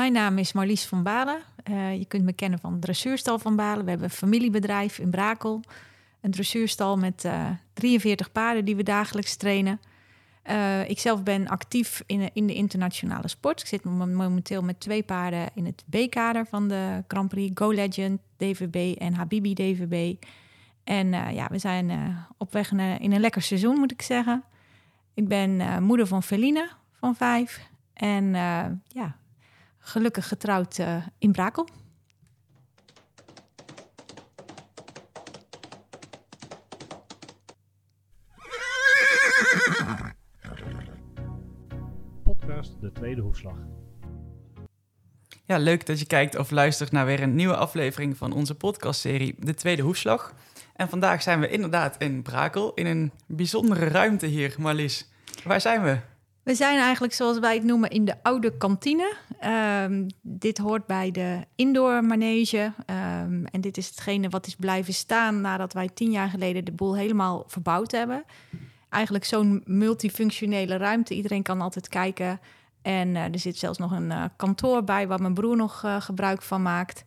Mijn naam is Marlies van Balen. Uh, je kunt me kennen van dressuurstal van Balen. We hebben een familiebedrijf in Brakel. Een dressuurstal met uh, 43 paarden die we dagelijks trainen. Uh, ik zelf ben actief in, in de internationale sport. Ik zit momenteel met twee paarden in het B-kader van de Grand Prix Go Legend, DVB en Habibi DVB. En ja, we zijn op weg naar, in een lekker seizoen, moet ik zeggen. Ik ben moeder van Feline van vijf. En ja, gelukkig getrouwd in Brakel. de tweede hoefslag. Ja, leuk dat je kijkt of luistert naar weer een nieuwe aflevering van onze podcastserie De Tweede Hoefslag. En vandaag zijn we inderdaad in Brakel, in een bijzondere ruimte hier, Marlies. Waar zijn we? We zijn eigenlijk, zoals wij het noemen, in de oude kantine. Um, dit hoort bij de indoor manege. Um, en dit is hetgene wat is blijven staan nadat wij tien jaar geleden de boel helemaal verbouwd hebben. Eigenlijk zo'n multifunctionele ruimte. Iedereen kan altijd kijken en uh, er zit zelfs nog een uh, kantoor bij waar mijn broer nog uh, gebruik van maakt.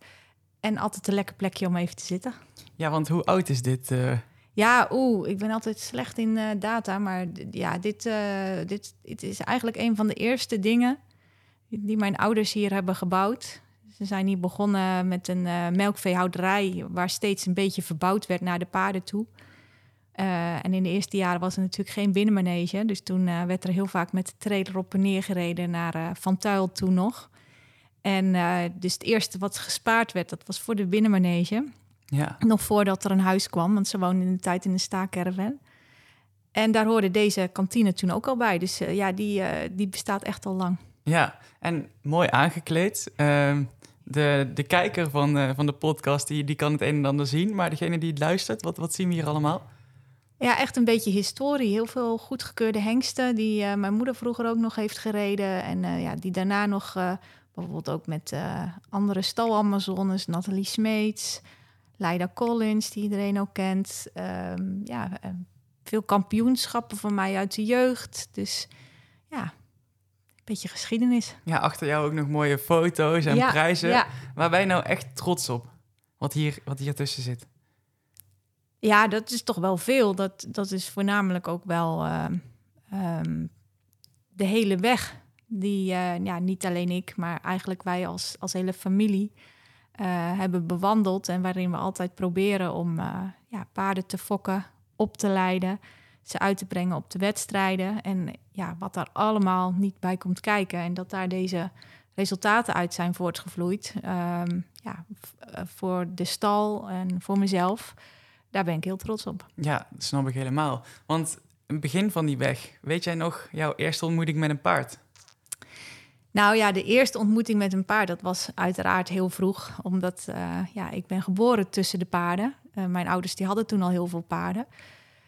En altijd een lekker plekje om even te zitten. Ja, want hoe oud is dit? Ja, oeh, ik ben altijd slecht in data. Maar ja, dit, dit, dit is eigenlijk een van de eerste dingen die mijn ouders hier hebben gebouwd. Ze zijn hier begonnen met een melkveehouderij waar steeds een beetje verbouwd werd naar de paarden toe. Uh, en in de eerste jaren was er natuurlijk geen binnenmanege. Dus toen uh, werd er heel vaak met de trailer op en neer gereden naar Van Tuil toen nog. En dus het eerste wat gespaard werd, dat was voor de binnenmanege. Ja. Nog voordat er een huis kwam, want ze woonden in de tijd in een staakerven. En daar hoorde deze kantine toen ook al bij. Dus ja, die, die bestaat echt al lang. Ja, en mooi aangekleed. Ehm, de, de kijker van, van de podcast die, die kan het een en ander zien. Maar degene die het luistert, wat, wat zien we hier allemaal? Ja, echt een beetje historie. Heel veel goedgekeurde hengsten die uh, mijn moeder vroeger ook nog heeft gereden. En uh, ja, die daarna nog bijvoorbeeld ook met andere stal-Amazones, Nathalie Smeets, Leida Collins, die iedereen ook kent. Um, ja, veel kampioenschappen van mij uit de jeugd. Dus ja, beetje geschiedenis. Ja, achter jou ook nog mooie foto's en ja, prijzen. Ja. Waar ben je nou echt trots op? Wat hier, wat hier tussen zit? Ja, dat is toch wel veel. Dat, dat is voornamelijk ook wel uh, um, de hele weg. Die uh, ja, niet alleen ik, maar eigenlijk wij als, als hele familie uh, hebben bewandeld. En waarin we altijd proberen om ja, paarden te fokken, op te leiden, ze uit te brengen op de wedstrijden. En ja, wat daar allemaal niet bij komt kijken. En dat daar deze resultaten uit zijn voortgevloeid. Um, ja, voor de stal en voor mezelf daar ben ik heel trots op. Ja, dat snap ik helemaal. Want het begin van die weg, weet jij nog jouw eerste ontmoeting met een paard? Nou ja, de eerste ontmoeting met een paard, dat was uiteraard heel vroeg. Omdat uh, ja, ik ben geboren tussen de paarden. Uh, mijn ouders die hadden toen al heel veel paarden.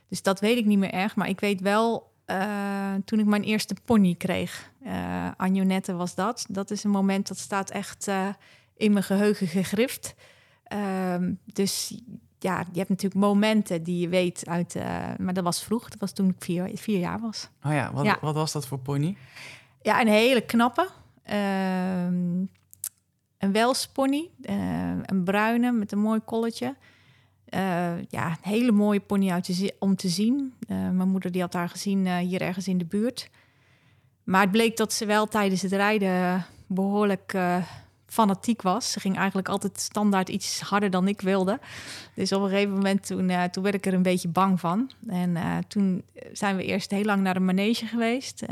Dus dat weet ik niet meer erg. Maar ik weet wel, uh, toen ik mijn eerste pony kreeg, uh, Anjonette was dat. Dat is een moment dat staat echt in mijn geheugen gegrift. Ehm, dus ja, je hebt natuurlijk momenten die je weet uit... Uh, maar dat was vroeg, dat was toen ik vier, vier jaar was. Oh ja, wat, ja. wat was dat voor pony? Ja, een hele knappe. Uh, een welspony, uh, een bruine met een mooi kolletje. Uh, ja, een hele mooie pony om te zien. mijn moeder die had haar gezien hier ergens in de buurt. Maar het bleek dat ze wel tijdens het rijden behoorlijk fanatiek was. Ze ging eigenlijk altijd standaard iets harder dan ik wilde. Dus op een gegeven moment toen, toen werd ik er een beetje bang van. En toen zijn we eerst heel lang naar de manege geweest.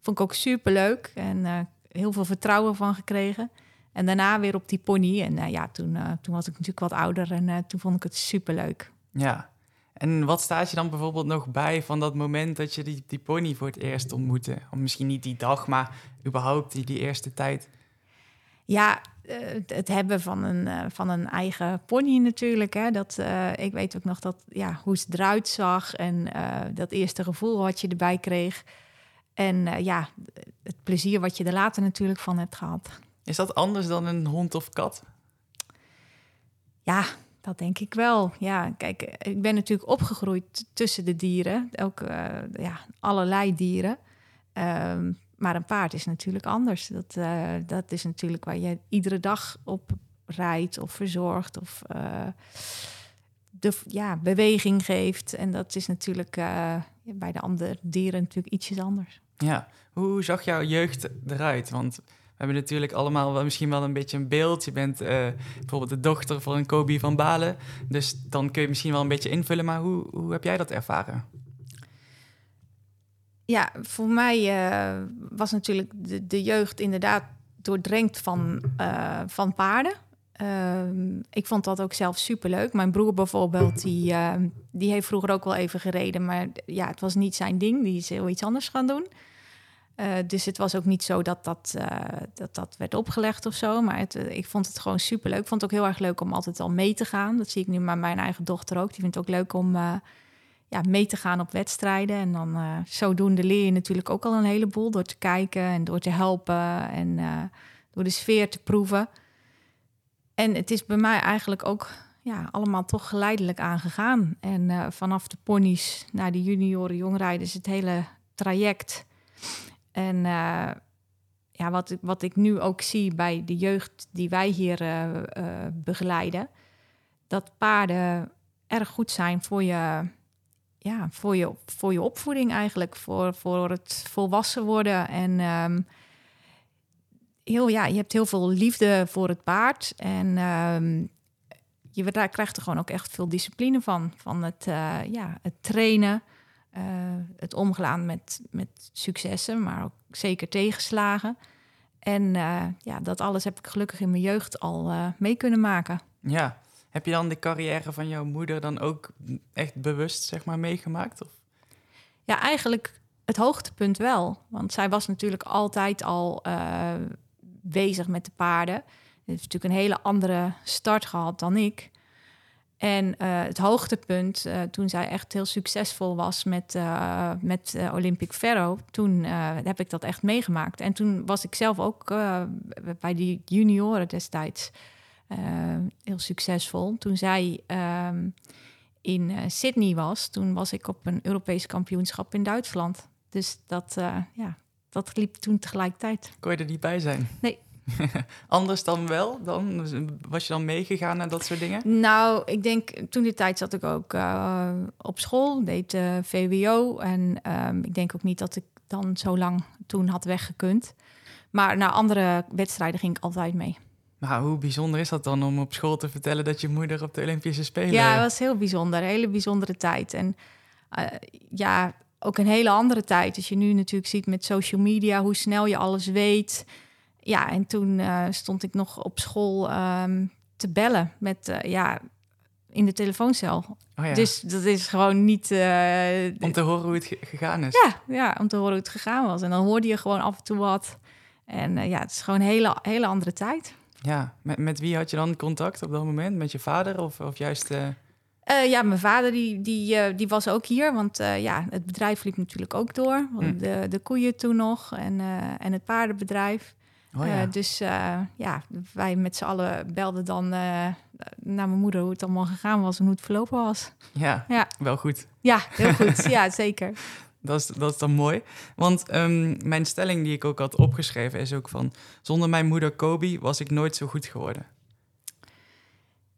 Vond ik ook super leuk en heel veel vertrouwen van gekregen. En daarna weer op die pony. En ja, toen, toen was ik natuurlijk wat ouder en toen vond ik het super leuk. Ja. En wat staat je dan bijvoorbeeld nog bij van dat moment dat je die, die pony voor het eerst ontmoette? Of misschien niet die dag, maar überhaupt die, die eerste tijd? Ja, het hebben van een, van een eigen pony natuurlijk. Hè. Dat, ik weet ook nog dat, ja, hoe ze eruit zag en dat eerste gevoel wat je erbij kreeg. En ja, het plezier wat je er later natuurlijk van hebt gehad. Is dat anders dan een hond of kat? Ja, dat denk ik wel. Ja, kijk, ik ben natuurlijk opgegroeid tussen de dieren. Ook ja, allerlei dieren. Um, Maar een paard is natuurlijk anders. Dat, eh, dat is natuurlijk waar je iedere dag op rijdt of verzorgt of eh, de ja, beweging geeft. En dat is natuurlijk eh, bij de andere dieren natuurlijk ietsjes anders. Ja, hoe zag jouw jeugd eruit? Want hebben natuurlijk allemaal wel, misschien wel een beetje een beeld. Je bent eh, bijvoorbeeld de dochter van een Kobe van Balen. Dus dan kun je misschien wel een beetje invullen. Maar hoe, hoe heb jij dat ervaren? Ja, voor mij uh, was natuurlijk de, de, jeugd inderdaad doordrenkt van, uh, van paarden. Uh, ik vond dat ook zelf superleuk. Mijn broer bijvoorbeeld, die, die heeft vroeger ook wel even gereden. Maar ja, het was niet zijn ding. Die is heel iets anders gaan doen. Uh, dus het was ook niet zo dat dat, uh, dat, dat werd opgelegd of zo. Maar het, uh, ik vond het gewoon superleuk. Ik vond het ook heel erg leuk om altijd al mee te gaan. Dat zie ik nu met mijn eigen dochter ook. Die vindt het ook leuk om ja, mee te gaan op wedstrijden. En dan zodoende leer je natuurlijk ook al een heleboel... door te kijken en door te helpen en door de sfeer te proeven. En het is bij mij eigenlijk ook ja, allemaal toch geleidelijk aangegaan. En vanaf de ponies naar de junioren jongrijders... het hele traject... En uh, ja, wat, wat ik nu ook zie bij de jeugd die wij hier uh, begeleiden, dat paarden erg goed zijn voor je, ja, voor je, voor je opvoeding eigenlijk, voor, voor het volwassen worden. En um, heel, ja, je hebt heel veel liefde voor het paard. En um, je daar krijgt er gewoon ook echt veel discipline van. Van het, ja, het trainen. Uh, het omgaan met, met successen, maar ook zeker tegenslagen. En uh, ja, dat alles heb ik gelukkig in mijn jeugd al uh, mee kunnen maken. Ja, heb je dan de carrière van jouw moeder dan ook echt bewust zeg maar meegemaakt? Of? Ja, eigenlijk het hoogtepunt wel. Want zij was natuurlijk altijd al bezig met de paarden. Ze heeft natuurlijk een hele andere start gehad dan ik. En uh, het hoogtepunt, uh, toen zij echt heel succesvol was met, uh, met Olympic Ferro, toen heb ik dat echt meegemaakt. En toen was ik zelf ook bij die junioren destijds heel succesvol. Toen zij ehm, in Sydney was, toen was ik op een Europees kampioenschap in Duitsland. Dus dat, ja, dat liep toen tegelijkertijd. Kon je er niet bij zijn? Nee, Anders dan wel? Dan was je dan meegegaan naar dat soort dingen? Nou, ik denk toen die tijd zat ik ook uh, op school, deed uh, VWO. En um, ik denk ook niet dat ik dan zo lang toen had weggekund. Maar naar andere wedstrijden ging ik altijd mee. Maar hoe bijzonder is dat dan om op school te vertellen dat je moeder op de Olympische Spelen... Ja, dat was heel bijzonder. Een hele bijzondere tijd. En uh, ja, ook een hele andere tijd. Als je nu natuurlijk ziet met social media, hoe snel je alles weet ja, en toen uh, stond ik nog op school um, te bellen met, uh, ja, in de telefooncel. Oh ja. Dus dat is gewoon niet... Uh, om te horen hoe het gegaan is? Ja, ja, om te horen hoe het gegaan was. En dan hoorde je gewoon af en toe wat. En ja, het is gewoon een hele, hele andere tijd. Ja, met, met wie had je dan contact op dat moment? Met je vader of, of juist... Uh, ja, mijn vader die, die, uh, die was ook hier, want uh, ja, het bedrijf liep natuurlijk ook door. Mm. De, de koeien toen nog en, en het paardenbedrijf. Oh, ja. uh, dus uh, ja, wij met z'n allen belden dan uh, naar mijn moeder hoe het allemaal gegaan was en hoe het verlopen was. Ja, ja. wel goed. Ja, heel goed. ja, zeker. Dat is, dat is dan mooi. Want um, mijn stelling die ik ook had opgeschreven is ook van... zonder mijn moeder Kobe was ik nooit zo goed geworden.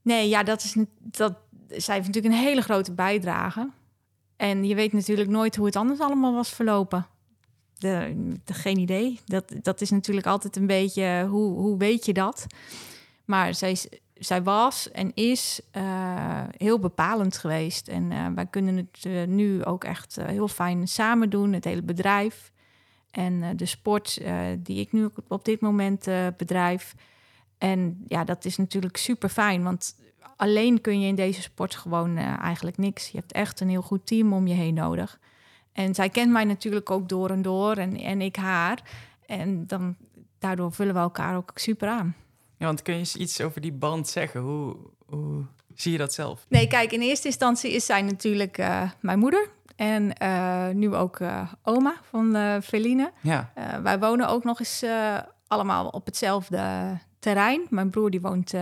Nee, ja, dat is... Dat, zij heeft natuurlijk een hele grote bijdrage. En je weet natuurlijk nooit hoe het anders allemaal was verlopen. Geen idee. Dat, dat is natuurlijk altijd een beetje, hoe, hoe weet je dat? Maar zij, zij was en is uh, heel bepalend geweest. En uh, wij kunnen het uh, nu ook echt heel fijn samen doen, het hele bedrijf. En de sport die ik nu op dit moment bedrijf. En ja, dat is natuurlijk super fijn, want alleen kun je in deze sport gewoon eigenlijk niks. Je hebt echt een heel goed team om je heen nodig. En zij kent mij natuurlijk ook door en door en, en ik haar. En dan, daardoor vullen we elkaar ook super aan. Ja, want kun je eens iets over die band zeggen? Hoe, hoe zie je dat zelf? Nee, kijk, in eerste instantie is zij natuurlijk uh, mijn moeder. En uh, nu ook uh, oma van Feline. Ja. wij wonen ook nog eens allemaal op hetzelfde terrein. Mijn broer die woont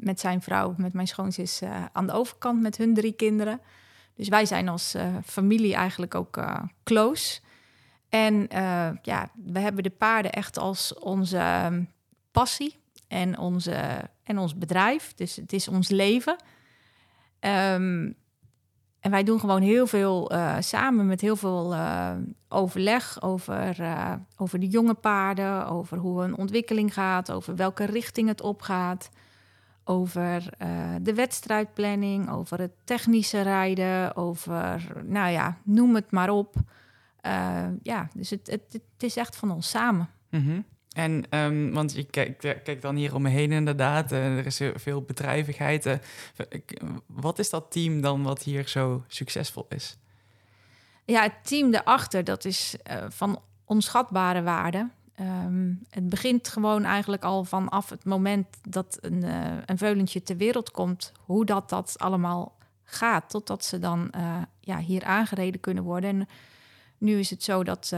met zijn vrouw, met mijn schoonzus, aan de overkant met hun drie kinderen. Dus wij zijn als uh, familie eigenlijk ook uh, close. En uh, ja, we hebben de paarden echt als onze ehm, passie en, onze, en ons bedrijf. Dus het is ons leven. Um, en wij doen gewoon heel veel samen met heel veel overleg over, over de jonge paarden, over hoe een ontwikkeling gaat, over welke richting het opgaat, over de wedstrijdplanning, over het technische rijden, over, nou ja, noem het maar op. ja, dus het, het, het, is echt van ons samen. Mm -hmm. En, um, want je kijkt, kijk dan hier om me heen inderdaad, uh, er is veel bedrijvigheid. Wat is dat team dan wat hier zo succesvol is? Ja, het team daarachter, dat is van onschatbare waarde. Um, het begint gewoon eigenlijk al vanaf het moment dat een, een veulentje ter wereld komt, hoe dat, dat allemaal gaat, totdat ze dan ja, hier aangereden kunnen worden. En nu is het zo dat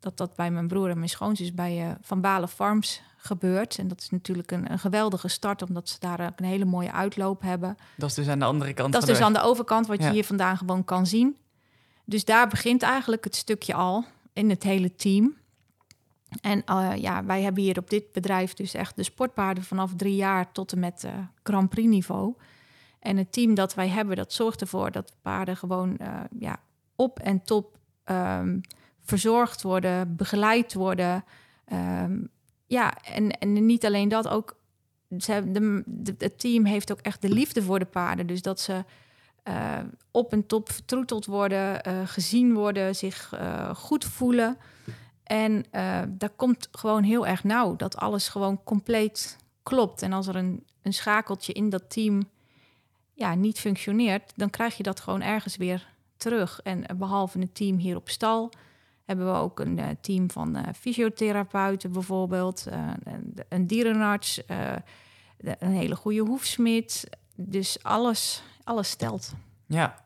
dat dat bij mijn broer en mijn schoonzus bij Van Balen Farms gebeurt. En dat is natuurlijk een, een, geweldige start, omdat ze daar ook een hele mooie uitloop hebben. Dat is dus aan de andere kant. Dat is dus aan de overkant, wat je hier vandaan gewoon kan zien. Dus daar begint eigenlijk het stukje al in het hele team. En uh, ja, wij hebben hier op dit bedrijf dus echt de sportpaarden vanaf drie jaar tot en met uh, Grand Prix niveau. En het team dat wij hebben, dat zorgt ervoor dat paarden gewoon ja, op en top um, verzorgd worden, begeleid worden. Um, ja, en, en niet alleen dat, ook ze, de, het team heeft ook echt de liefde voor de paarden. Dus dat ze op en top vertroeteld worden, gezien worden, zich goed voelen. En daar komt gewoon heel erg nauw dat alles gewoon compleet klopt. En als er een, een schakeltje in dat team ja, niet functioneert, dan krijg je dat gewoon ergens weer terug. En behalve het team hier op stal, hebben we ook een uh, team van uh, fysiotherapeuten bijvoorbeeld, uh, een, een, dierenarts, een hele goede hoefsmid. Dus alles, alles stelt. Ja,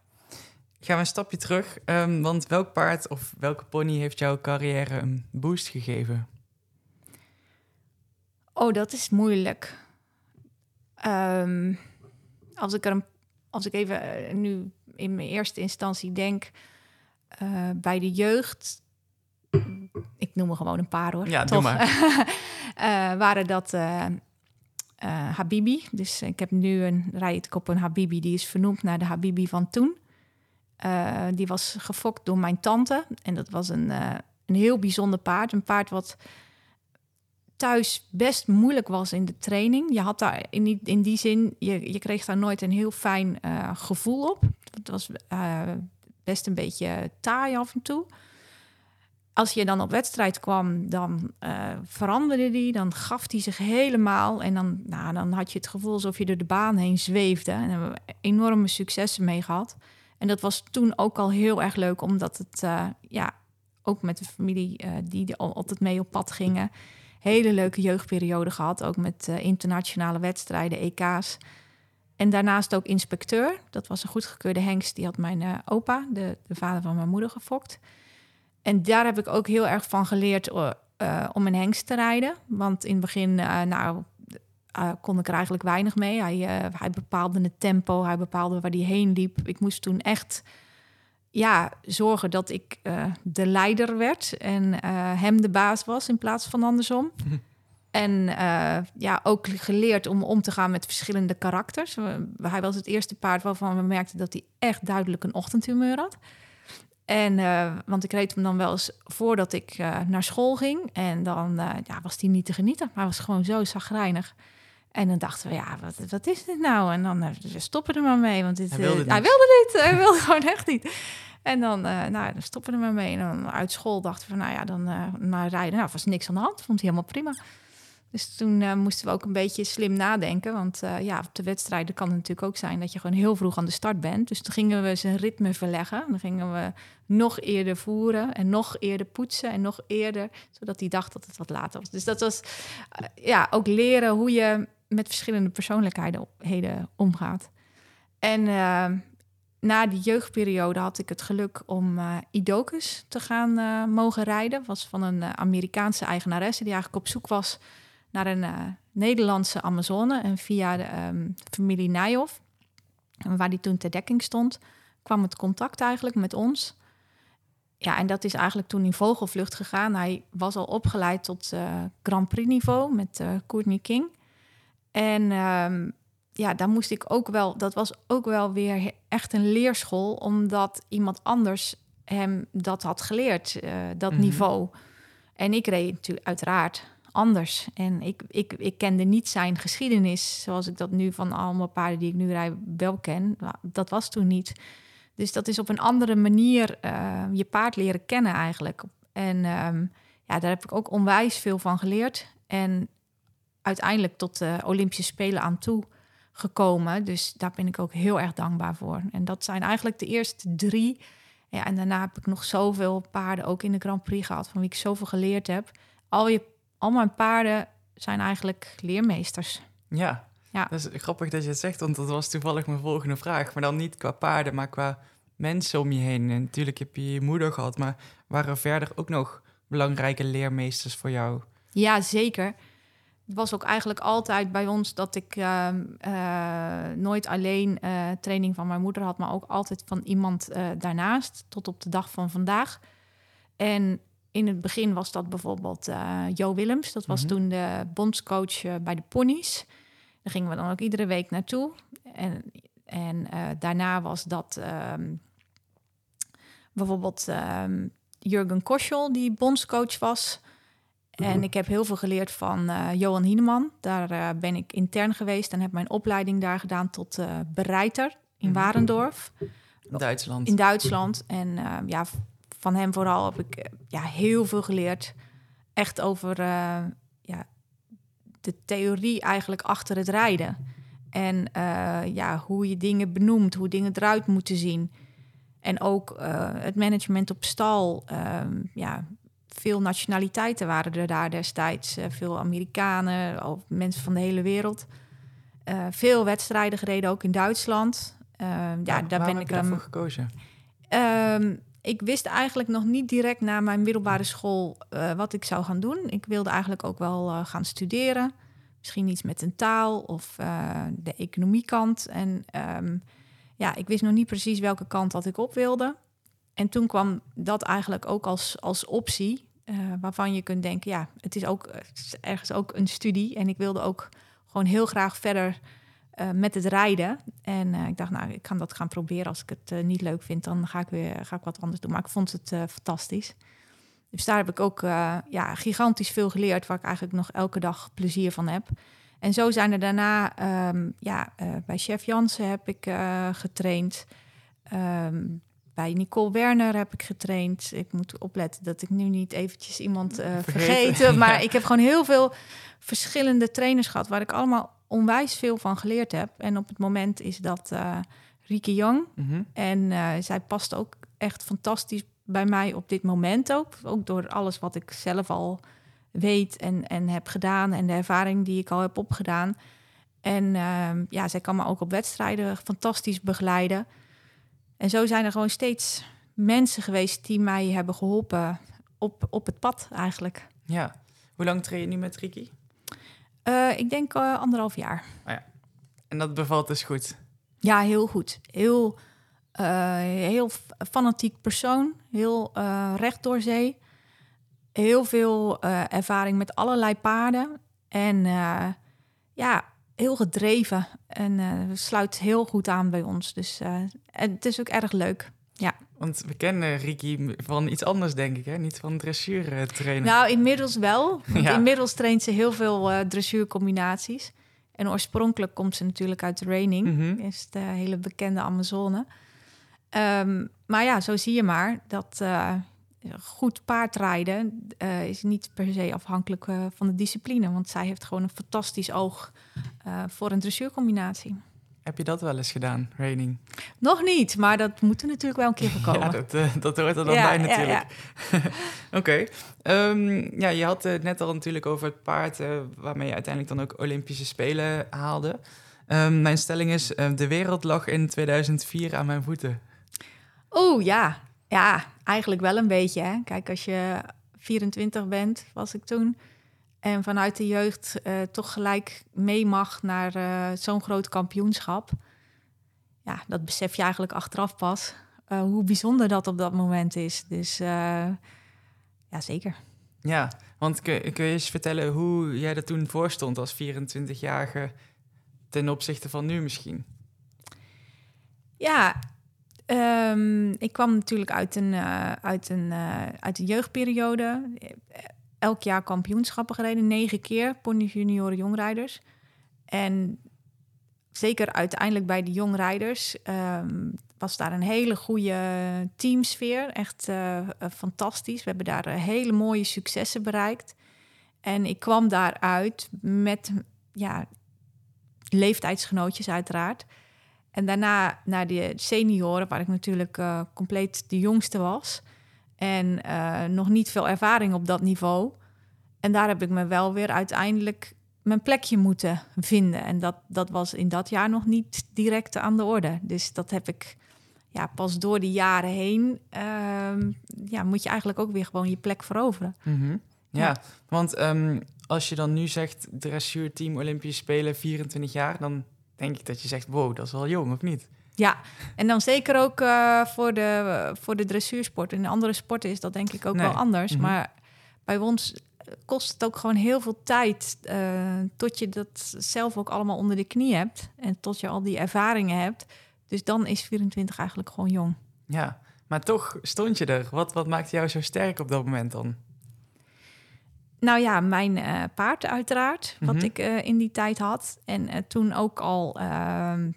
gaan we een stapje terug. Um, want welk paard of welke pony heeft jouw carrière een boost gegeven? Oh, dat is moeilijk. Um, als ik er een, als ik even nu in mijn eerste instantie denk bij de jeugd, ik noem er gewoon een paar hoor. Ja, toch? maar. uh, waren dat Habibi. Dus ik heb nu een rijd op een Habibi, die is vernoemd naar de Habibi van toen. Die was gefokt door mijn tante. En dat was een, een heel bijzonder paard. Een paard wat thuis best moeilijk was in de training. Je had daar in die, in die zin, je, je kreeg daar nooit een heel fijn gevoel op. Het was best een beetje taai af en toe als je dan op wedstrijd kwam, dan veranderde die, dan gaf hij zich helemaal. En dan, nou, dan had je het gevoel alsof je door de baan heen zweefde. En hebben we enorme successen mee gehad. En dat was toen ook al heel erg leuk, omdat het uh, ja, ook met de familie uh, die altijd mee op pad gingen. Hele leuke jeugdperiode gehad, ook met internationale wedstrijden, EK's. En daarnaast ook inspecteur. Dat was een goedgekeurde hengst. Die had mijn opa, de, de vader van mijn moeder, gefokt. En daar heb ik ook heel erg van geleerd om een hengst te rijden. Want in het begin uh, nou, kon ik er eigenlijk weinig mee. Hij, hij bepaalde het tempo, hij bepaalde waar hij heen liep. Ik moest toen echt ja, zorgen dat ik de leider werd en hem de baas was in plaats van andersom. En ja, ook geleerd om om te gaan met verschillende karakters. hij was het eerste paard waarvan we merkten dat hij echt duidelijk een ochtendhumeur had. En, uh, want ik reed hem dan wel eens voordat ik uh, naar school ging. En dan uh, ja, was hij niet te genieten. Maar was gewoon zo zagrijnig. En dan dachten we, ja, wat, wat is dit nou? En dan we stoppen er maar mee. Want dit, hij, wilde hij wilde dit. hij wilde gewoon echt niet. En dan, nou, dan stoppen we er maar mee. En dan uit school dachten we, nou ja, dan maar rijden. Nou, was niks aan de hand. Vond hij helemaal prima. Dus toen uh, moesten we ook een beetje slim nadenken. Want uh, ja, op de wedstrijden kan het natuurlijk ook zijn dat je gewoon heel vroeg aan de start bent. Dus toen gingen we zijn ritme verleggen. Dan gingen we nog eerder voeren en nog eerder poetsen en nog eerder, zodat hij dacht dat het wat later was. Dus dat was uh, ja, ook leren hoe je met verschillende persoonlijkheden omgaat. En na die jeugdperiode had ik het geluk om uh, Idocus te gaan uh, mogen rijden. Was van een Amerikaanse eigenaresse die eigenlijk op zoek was naar een Nederlandse Amazone. En via de um, familie Nijhoff, waar die toen ter dekking stond, kwam het contact eigenlijk met ons. Ja, en dat is eigenlijk toen in vogelvlucht gegaan. Hij was al opgeleid tot eh, Grand Prix niveau met eh Courtney King. En ehm, ja, daar moest ik ook wel, dat was ook wel weer echt een leerschool, omdat iemand anders hem dat had geleerd, eh, dat Mhm. niveau. En ik reed natuurlijk uiteraard anders. En ik, ik, ik kende niet zijn geschiedenis, zoals ik dat nu van allemaal paarden die ik nu rijd wel ken. Dat was toen niet. Dus dat is op een andere manier eh, je paard leren kennen eigenlijk. En ehm, ja, daar heb ik ook onwijs veel van geleerd. En uiteindelijk tot de Olympische Spelen aan toe gekomen. Dus daar ben ik ook heel erg dankbaar voor. En dat zijn eigenlijk de eerste drie. Ja, en daarna heb ik nog zoveel paarden ook in de Grand Prix gehad, van wie ik zoveel geleerd heb. Al, je, al mijn paarden zijn eigenlijk leermeesters. Ja. Ja. dat is grappig dat je het zegt, want dat was toevallig mijn volgende vraag. Maar dan niet qua paarden, maar qua mensen om je heen. En natuurlijk heb je je moeder gehad, maar waren er verder ook nog belangrijke leermeesters voor jou? Ja, zeker. Het was ook eigenlijk altijd bij ons dat ik ehm, eh, nooit alleen eh, training van mijn moeder had, maar ook altijd van iemand eh, daarnaast, tot op de dag van vandaag. En in het begin was dat bijvoorbeeld Jo Willems. Dat was Mhm. toen de bondscoach bij de ponies. Daar gingen we dan ook iedere week naartoe. En, en daarna was dat ehm, bijvoorbeeld ehm, Jurgen Koschel, die bondscoach was. En ik heb heel veel geleerd van eh, Johan Hieneman. Daar eh, ben ik intern geweest en heb mijn opleiding daar gedaan tot eh bereiter in Mhm. Warendorf Duitsland. in Duitsland. En ja, van hem vooral heb ik ja, heel veel geleerd. Echt over ja, de theorie eigenlijk achter het rijden. En ja, hoe je dingen benoemt, hoe dingen eruit moeten zien. En ook het management op stal. Ehm, ja, veel nationaliteiten waren er daar destijds. Eh, veel Amerikanen, of mensen van de hele wereld. Eh, veel wedstrijden gereden, ook in Duitsland. Ehm, ja, daar ben ik hem. daarvoor gekozen? Ehm, ik wist eigenlijk nog niet direct na mijn middelbare school eh, wat ik zou gaan doen. Ik wilde eigenlijk ook wel eh, gaan studeren. Misschien iets met een taal of eh, de economiekant. En ehm, ja, ik wist nog niet precies welke kant dat ik op wilde. En toen kwam dat eigenlijk ook als, als optie. eh, waarvan je kunt denken, ja, het is ook is ergens ook een studie. En ik wilde ook gewoon heel graag verder eh, met het rijden. En eh, ik dacht, nou, ik kan dat gaan proberen. Als ik het eh, niet leuk vind, dan ga ik weer ga ik wat anders doen. Maar ik vond het eh, fantastisch. Dus daar heb ik ook eh, ja, gigantisch veel geleerd, waar ik eigenlijk nog elke dag plezier van heb. En zo zijn er daarna, ehm, ja, eh, bij Chef Jansen heb ik eh, getraind. Ehm, bij Nicole Werner heb ik getraind. Ik moet opletten dat ik nu niet eventjes iemand eh Vergeten. Maar Ja. ik heb gewoon heel veel verschillende trainers gehad... waar ik allemaal onwijs veel van geleerd heb. En op het moment is dat eh Rieke Young. Mhm. En eh, zij past ook echt fantastisch bij mij op dit moment ook. Ook door alles wat ik zelf al weet en, en heb gedaan... en de ervaring die ik al heb opgedaan. En ehm, ja, zij kan me ook op wedstrijden fantastisch begeleiden... En zo zijn er gewoon steeds mensen geweest die mij hebben geholpen op, op het pad eigenlijk. Ja. Hoe lang train je nu met Ricky? Eh, ik denk eh, anderhalf jaar. En dat bevalt dus goed. Ja, heel goed. Heel, eh, heel fanatiek persoon. Heel recht door zee. Heel veel ervaring met allerlei paarden. En ja, heel gedreven. En eh, sluit heel goed aan bij ons. Dus eh, het is ook erg leuk. Want we kennen Ricky van iets anders, denk ik, hè? Niet van dressuur trainen. Nou, inmiddels wel. Want Ja. inmiddels traint ze heel veel eh dressuurcombinaties. En oorspronkelijk komt ze natuurlijk uit de reining. Mhm. Is de hele bekende Amazone. Ehm, maar ja, zo zie je maar dat goed paardrijden eh, is niet per se afhankelijk eh, van de discipline. Want zij heeft gewoon een fantastisch oog eh, voor een dressuurcombinatie. Heb je dat wel eens gedaan, raining? Nog niet, maar dat moet er natuurlijk wel een keer voorkomen. Ja, dat, dat hoort er dan Ja, bij ja, natuurlijk. Oké. Ehm, ja, je had het net al natuurlijk over het paard... waarmee je uiteindelijk dan ook Olympische Spelen haalde. Ehm, mijn stelling is, de wereld lag in 2004 aan mijn voeten. Oeh, ja. Ja, eigenlijk wel een beetje. Hè? Kijk, als je 24 bent, was ik toen... en vanuit de jeugd eh, toch gelijk mee mag naar eh, zo'n groot kampioenschap... ja, dat besef je eigenlijk achteraf pas. eh, hoe bijzonder dat op dat moment is. Dus ja, zeker. Ja, want kun, kun je eens vertellen hoe jij er toen voor stond als 24-jarige ten opzichte van nu misschien? Ja, um, ik kwam natuurlijk uit een, uh, uit, een, uh, uit een jeugdperiode. Elk jaar kampioenschappen gereden, negen keer, pony junioren jongrijders. En zeker uiteindelijk bij de jongrijders um, was daar een hele goede teamsfeer. Echt fantastisch. We hebben daar hele mooie successen bereikt. En ik kwam daaruit met ja, leeftijdsgenootjes uiteraard. En daarna naar de senioren, waar ik natuurlijk uh, compleet de jongste was. En uh, nog niet veel ervaring op dat niveau. En daar heb ik me wel weer uiteindelijk mijn plekje moeten vinden. En dat, dat was in dat jaar nog niet direct aan de orde. Dus dat heb ik ja, pas door de jaren heen. Uh, ja, moet je eigenlijk ook weer gewoon je plek veroveren. Mm -hmm. ja, ja, want um, als je dan nu zegt dressuurteam Olympische Spelen 24 jaar, dan denk ik dat je zegt, wow, dat is wel jong, of niet? Ja, en dan zeker ook uh, voor, de, voor de dressuursport. In andere sporten is dat denk ik ook nee. wel anders. Mm -hmm. Maar bij ons kost het ook gewoon heel veel tijd uh, tot je dat zelf ook allemaal onder de knie hebt en tot je al die ervaringen hebt. Dus dan is 24 eigenlijk gewoon jong. Ja, maar toch stond je er. Wat, wat maakte jou zo sterk op dat moment dan? Nou ja, mijn uh, paard uiteraard, wat mm -hmm. ik uh, in die tijd had. En uh, toen ook al, ehm,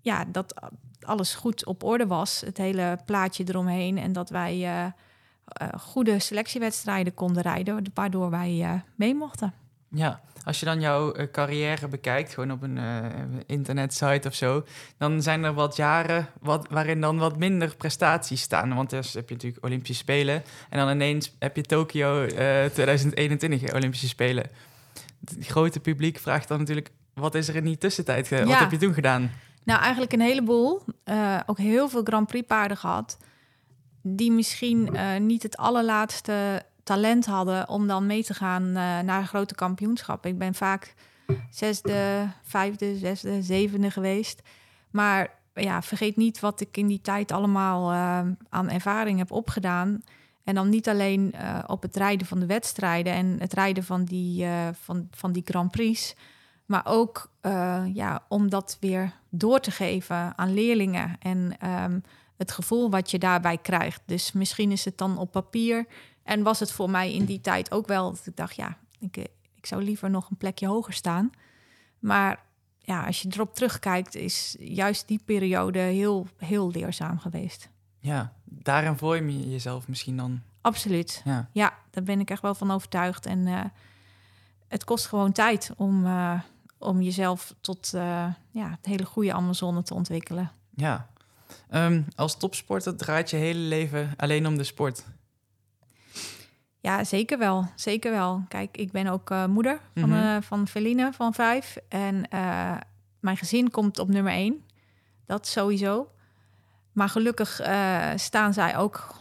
ja, dat alles goed op orde was. Het hele plaatje eromheen. En dat wij goede selectiewedstrijden konden rijden, waardoor wij mee mochten. Ja, als je dan jouw uh, carrière bekijkt, gewoon op een uh, internetsite of zo, dan zijn er wat jaren wat, waarin dan wat minder prestaties staan. Want eerst heb je natuurlijk Olympische Spelen en dan ineens heb je Tokio uh, 2021 Olympische Spelen. Het grote publiek vraagt dan natuurlijk, wat is er in die tussentijd? Ja. Wat heb je toen gedaan? Nou, eigenlijk een heleboel. ook heel veel Grand Prix paarden gehad. Die misschien niet het allerlaatste talent hadden om dan mee te gaan uh, naar grote kampioenschap. Ik ben vaak zesde, vijfde, zesde, zevende geweest. Maar ja, vergeet niet wat ik in die tijd allemaal uh, aan ervaring heb opgedaan. En dan niet alleen uh, op het rijden van de wedstrijden en het rijden van die, van, van die Grand Prix. Maar ook ja, om dat weer door te geven aan leerlingen. En um, het gevoel wat je daarbij krijgt. Dus misschien is het dan op papier en was het voor mij in die tijd ook wel dat ik dacht, ja, ik, ik zou liever nog een plekje hoger staan. Maar ja, als je erop terugkijkt, is juist die periode heel, heel leerzaam geweest. Ja, daarin vorm je jezelf misschien dan. Absoluut. Ja, ja daar ben ik echt wel van overtuigd. En uh, het kost gewoon tijd om, uh, om jezelf tot uh, ja, het hele goede Amazone te ontwikkelen. Ja. Um, als topsporter draait je hele leven alleen om de sport. Ja, zeker wel. Zeker wel. Kijk, ik ben ook uh, moeder van, mm -hmm. van Feline van vijf. En uh, mijn gezin komt op nummer één. Dat sowieso. Maar gelukkig staan zij ook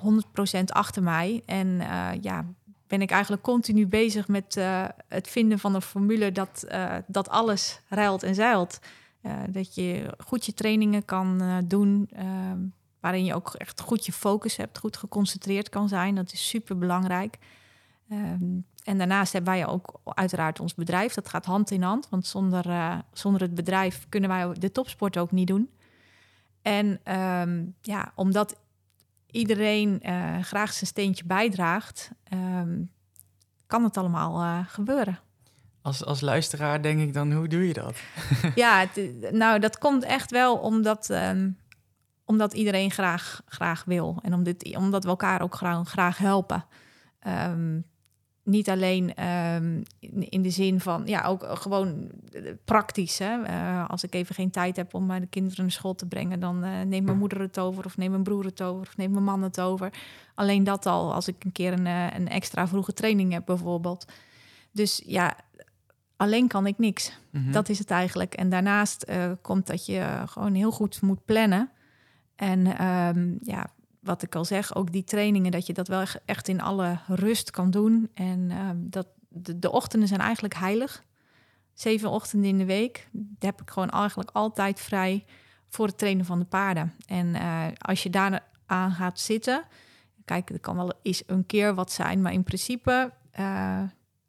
100% achter mij. En ja, ben ik eigenlijk continu bezig met het vinden van een formule dat, dat alles ruilt en zeilt. dat je goed je trainingen kan doen ehm, waarin je ook echt goed je focus hebt, goed geconcentreerd kan zijn. Dat is super belangrijk. Um, en daarnaast hebben wij ook uiteraard ons bedrijf. Dat gaat hand in hand, want zonder, uh, zonder het bedrijf kunnen wij de topsport ook niet doen. En um, ja, omdat iedereen uh, graag zijn steentje bijdraagt, um, kan het allemaal uh, gebeuren. Als, als luisteraar denk ik dan, hoe doe je dat? ja, het, nou, dat komt echt wel omdat omdat iedereen graag, graag wil. En om dit, omdat we elkaar ook graag, graag helpen. Um, niet alleen um, in de zin van, ja, ook gewoon praktisch. Hè? Uh, als ik even geen tijd heb om de kinderen naar school te brengen, dan uh, neemt mijn moeder het over, of neemt mijn broer het over, of neemt mijn man het over. Alleen dat al, als ik een keer een, een extra vroege training heb, bijvoorbeeld. Dus ja, alleen kan ik niks. Mm -hmm. Dat is het eigenlijk. En daarnaast komt dat je gewoon heel goed moet plannen. En um, ja, wat ik al zeg, ook die trainingen, dat je dat wel echt in alle rust kan doen. En uh, dat de, de, ochtenden zijn eigenlijk heilig. Zeven ochtenden in de week. heb ik gewoon eigenlijk altijd vrij voor het trainen van de paarden. En uh, als je daar aan gaat zitten. Kijk, er kan wel eens een keer wat zijn, maar in principe uh,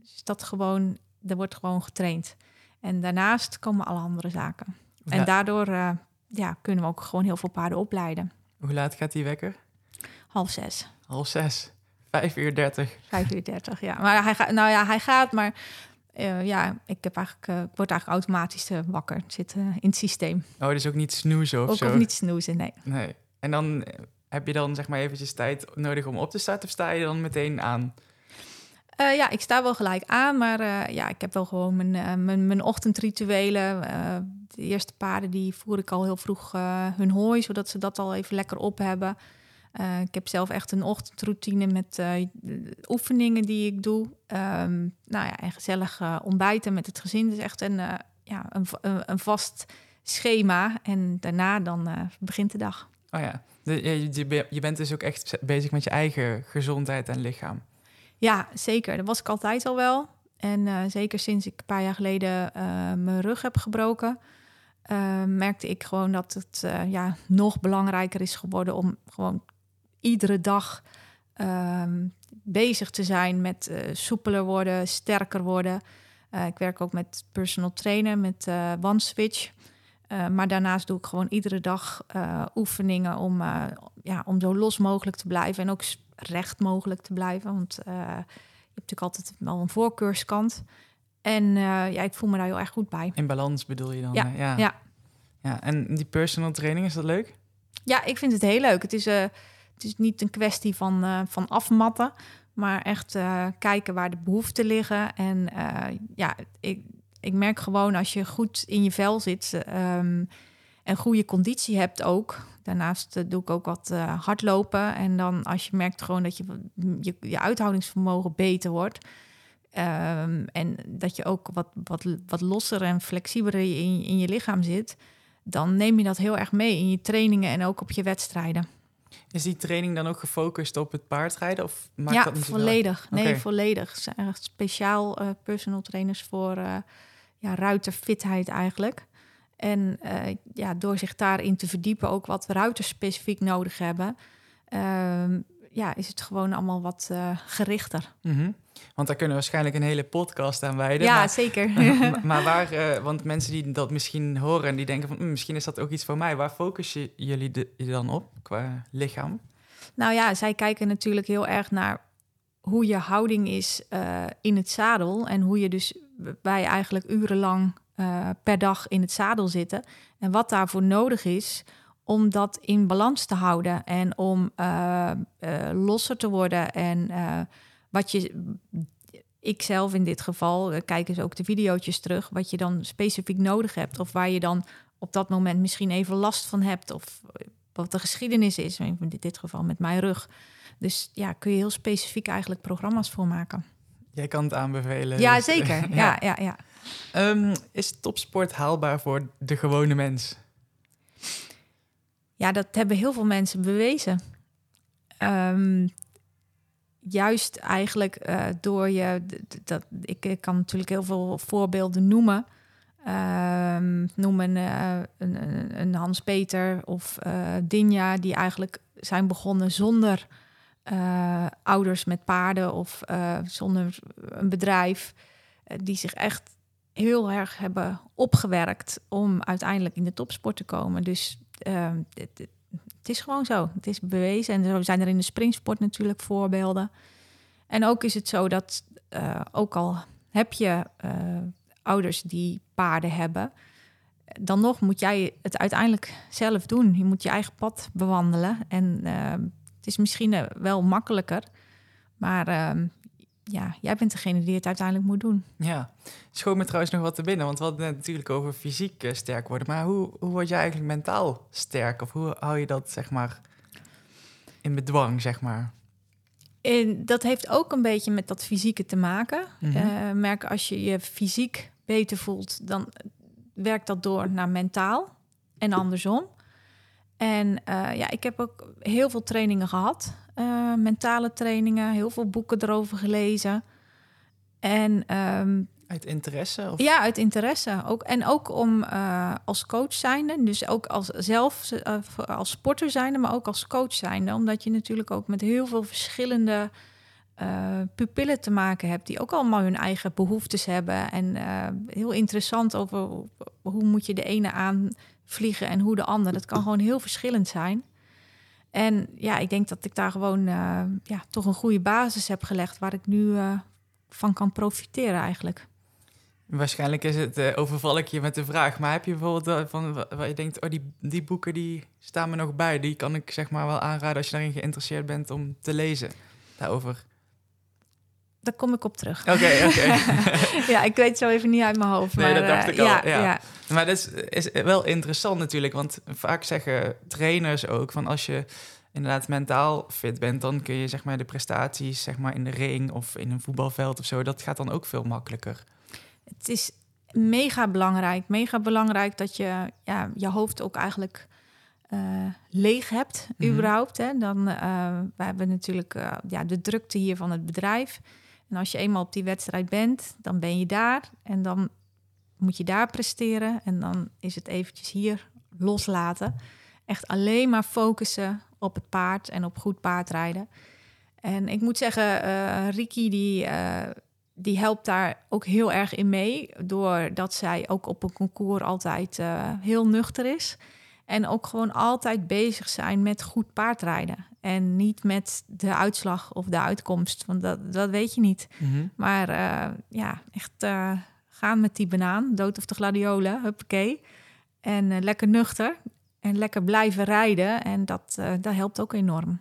is dat gewoon, er wordt gewoon getraind. En daarnaast komen alle andere zaken. En daardoor uh, ja, kunnen we ook gewoon heel veel paarden opleiden. Hoe laat gaat die wekker? Half zes. Half zes. Vijf uur dertig. Vijf uur dertig, ja. Maar hij gaat, nou ja, hij gaat, maar uh, ja, ik heb eigenlijk, uh, ik word eigenlijk automatisch uh, wakker. zit in het systeem. Oh, dus ook niet snoezen of ook zo? Ook niet snoezen, nee. Nee. En dan heb je dan zeg maar eventjes tijd nodig om op te starten of sta je dan meteen aan? Uh, ja, ik sta wel gelijk aan, maar uh, ja, ik heb wel gewoon mijn, uh, mijn, mijn ochtendrituelen. de eerste paarden die voer ik al heel vroeg hun hooi, zodat ze dat al even lekker op hebben. ik heb zelf echt een ochtendroutine met oefeningen die ik doe. Um, nou ja, en gezellig ontbijten met het gezin. Dus echt een, ja, een, een, vast schema. En daarna dan begint de dag. Oh ja, je, je bent dus ook echt bezig met je eigen gezondheid en lichaam. Ja, zeker. Dat was ik altijd al wel. En uh, zeker sinds ik een paar jaar geleden uh, mijn rug heb gebroken, uh, merkte ik gewoon dat het ja, nog belangrijker is geworden om gewoon iedere dag ehm, bezig te zijn met soepeler worden, sterker worden. ik werk ook met personal trainer, met One Switch. maar daarnaast doe ik gewoon iedere dag oefeningen om, ja, om zo los mogelijk te blijven. En ook recht mogelijk te blijven. Want uh, je hebt natuurlijk altijd wel een voorkeurskant. En uh, ja, ik voel me daar heel erg goed bij. In balans bedoel je dan? Ja, ja. ja. ja. En die personal training, is dat leuk? Ja, ik vind het heel leuk. Het is, uh, het is niet een kwestie van, van afmatten, maar echt kijken waar de behoeften liggen. En ja, ik, ik merk gewoon als je goed in je vel zit um, en goede conditie hebt ook, Daarnaast eh, doe ik ook wat uh, hardlopen. En dan als je merkt gewoon dat je, je, je uithoudingsvermogen beter wordt. Um, en dat je ook wat, wat, wat losser en flexibeler in, in je lichaam zit. Dan neem je dat heel erg mee in je trainingen en ook op je wedstrijden. Is die training dan ook gefocust op het paardrijden? Of maakt ja, dat volledig. Wel? Nee, volledig. Er zijn echt speciaal uh, personal trainers voor uh, ja, ruiterfitheid eigenlijk. En uh, ja, door zich daarin te verdiepen, ook wat ruiters specifiek nodig hebben, uh, ja, is het gewoon allemaal wat uh, gerichter. Mm -hmm. Want daar kunnen we waarschijnlijk een hele podcast aan wijden. Ja, maar, zeker. maar, waar, eh, want mensen die dat misschien horen en die denken van hm, misschien is dat ook iets voor mij, waar focussen jullie de, je dan op qua lichaam? Nou ja, zij kijken natuurlijk heel erg naar hoe je houding is in het zadel en hoe je dus bij eigenlijk urenlang uh, per dag in het zadel zitten. En wat daarvoor nodig is om dat in balans te houden en om uh, uh, losser te worden. En wat je, ik zelf in dit geval, kijk eens ook de video's terug, wat je dan specifiek nodig hebt. Of waar je dan op dat moment misschien even last van hebt. Of wat de geschiedenis is, in dit geval met mijn rug. Dus ja, kun je heel specifiek eigenlijk programma's voor maken. Jij kan het aanbevelen. Ja, dus, zeker. ja, ja, ja. Um, is topsport haalbaar voor de gewone mens? Ja, dat hebben heel veel mensen bewezen. Um, juist eigenlijk uh, door je... Dat, ik, kan natuurlijk heel veel voorbeelden noemen. Um, noem een, een, een Hans-Peter of uh, Dinja... die eigenlijk zijn begonnen zonder ouders met paarden... of zonder een bedrijf... die zich echt heel erg hebben opgewerkt om uiteindelijk in de topsport te komen. Dus uh, het, is gewoon zo. Het is bewezen. En zo zijn er in de springsport natuurlijk voorbeelden. En ook is het zo dat uh, ook al heb je uh, ouders die paarden hebben, dan nog moet jij het uiteindelijk zelf doen. Je moet je eigen pad bewandelen. En ehm, het is misschien wel makkelijker, maar ehm, ja, jij bent degene die het uiteindelijk moet doen. Ja, schoot me trouwens nog wat te binnen, want we hadden het natuurlijk over fysiek uh, sterk worden. Maar hoe, hoe word je eigenlijk mentaal sterk? Of hoe hou je dat, zeg maar, in bedwang, zeg maar? En dat heeft ook een beetje met dat fysieke te maken. Mm -hmm. uh, merk als je je fysiek beter voelt, dan werkt dat door naar mentaal en andersom. En uh, ja, ik heb ook heel veel trainingen gehad. Uh, mentale trainingen, heel veel boeken erover gelezen. En um, Uit interesse? Of? Ja, uit interesse. Ook, en ook om uh, als coach zijnde, dus ook als zelf uh, als sporter zijnde, maar ook als coach zijnde. Omdat je natuurlijk ook met heel veel verschillende pupillen te maken hebt, die ook allemaal hun eigen behoeftes hebben. En heel interessant over hoe moet je de ene aanvliegen en hoe de ander. Dat kan gewoon heel verschillend zijn. En ja, ik denk dat ik daar gewoon ja, toch een goede basis heb gelegd waar ik nu van kan profiteren eigenlijk. Waarschijnlijk is het, uh, overval ik je met de vraag, maar heb je bijvoorbeeld van waar je denkt, oh die, die boeken die staan me nog bij, die kan ik zeg maar wel aanraden als je daarin geïnteresseerd bent om te lezen daarover? Daar kom ik op terug. Oké, oké. ja, ik weet zo even niet uit mijn hoofd. Nee, maar, dat dacht uh, ik al. Ja, ja. ja. Maar dat is, is wel interessant natuurlijk, want vaak zeggen trainers ook van als je inderdaad mentaal fit bent, dan kun je zeg maar de prestaties zeg maar in de ring of in een voetbalveld of zo, dat gaat dan ook veel makkelijker. Het is mega belangrijk. Mega belangrijk dat je ja, je hoofd ook eigenlijk uh, leeg hebt, Mhm. überhaupt. Hè. Dan, uh, we hebben natuurlijk uh, ja, de drukte hier van het bedrijf. En als je eenmaal op die wedstrijd bent, dan ben je daar. En dan moet je daar presteren. En dan is het eventjes hier loslaten. Echt alleen maar focussen op het paard en op goed paardrijden. En ik moet zeggen, uh, Ricky die, uh, die helpt daar ook heel erg in mee. Doordat zij ook op een concours altijd uh, heel nuchter is. En ook gewoon altijd bezig zijn met goed paardrijden. En niet met de uitslag of de uitkomst. Want dat, dat weet je niet. Mm-hmm. Maar ja, echt gaan met die banaan. Dood of de gladiolen, huppakee. En lekker nuchter en lekker blijven rijden. En dat, dat helpt ook enorm.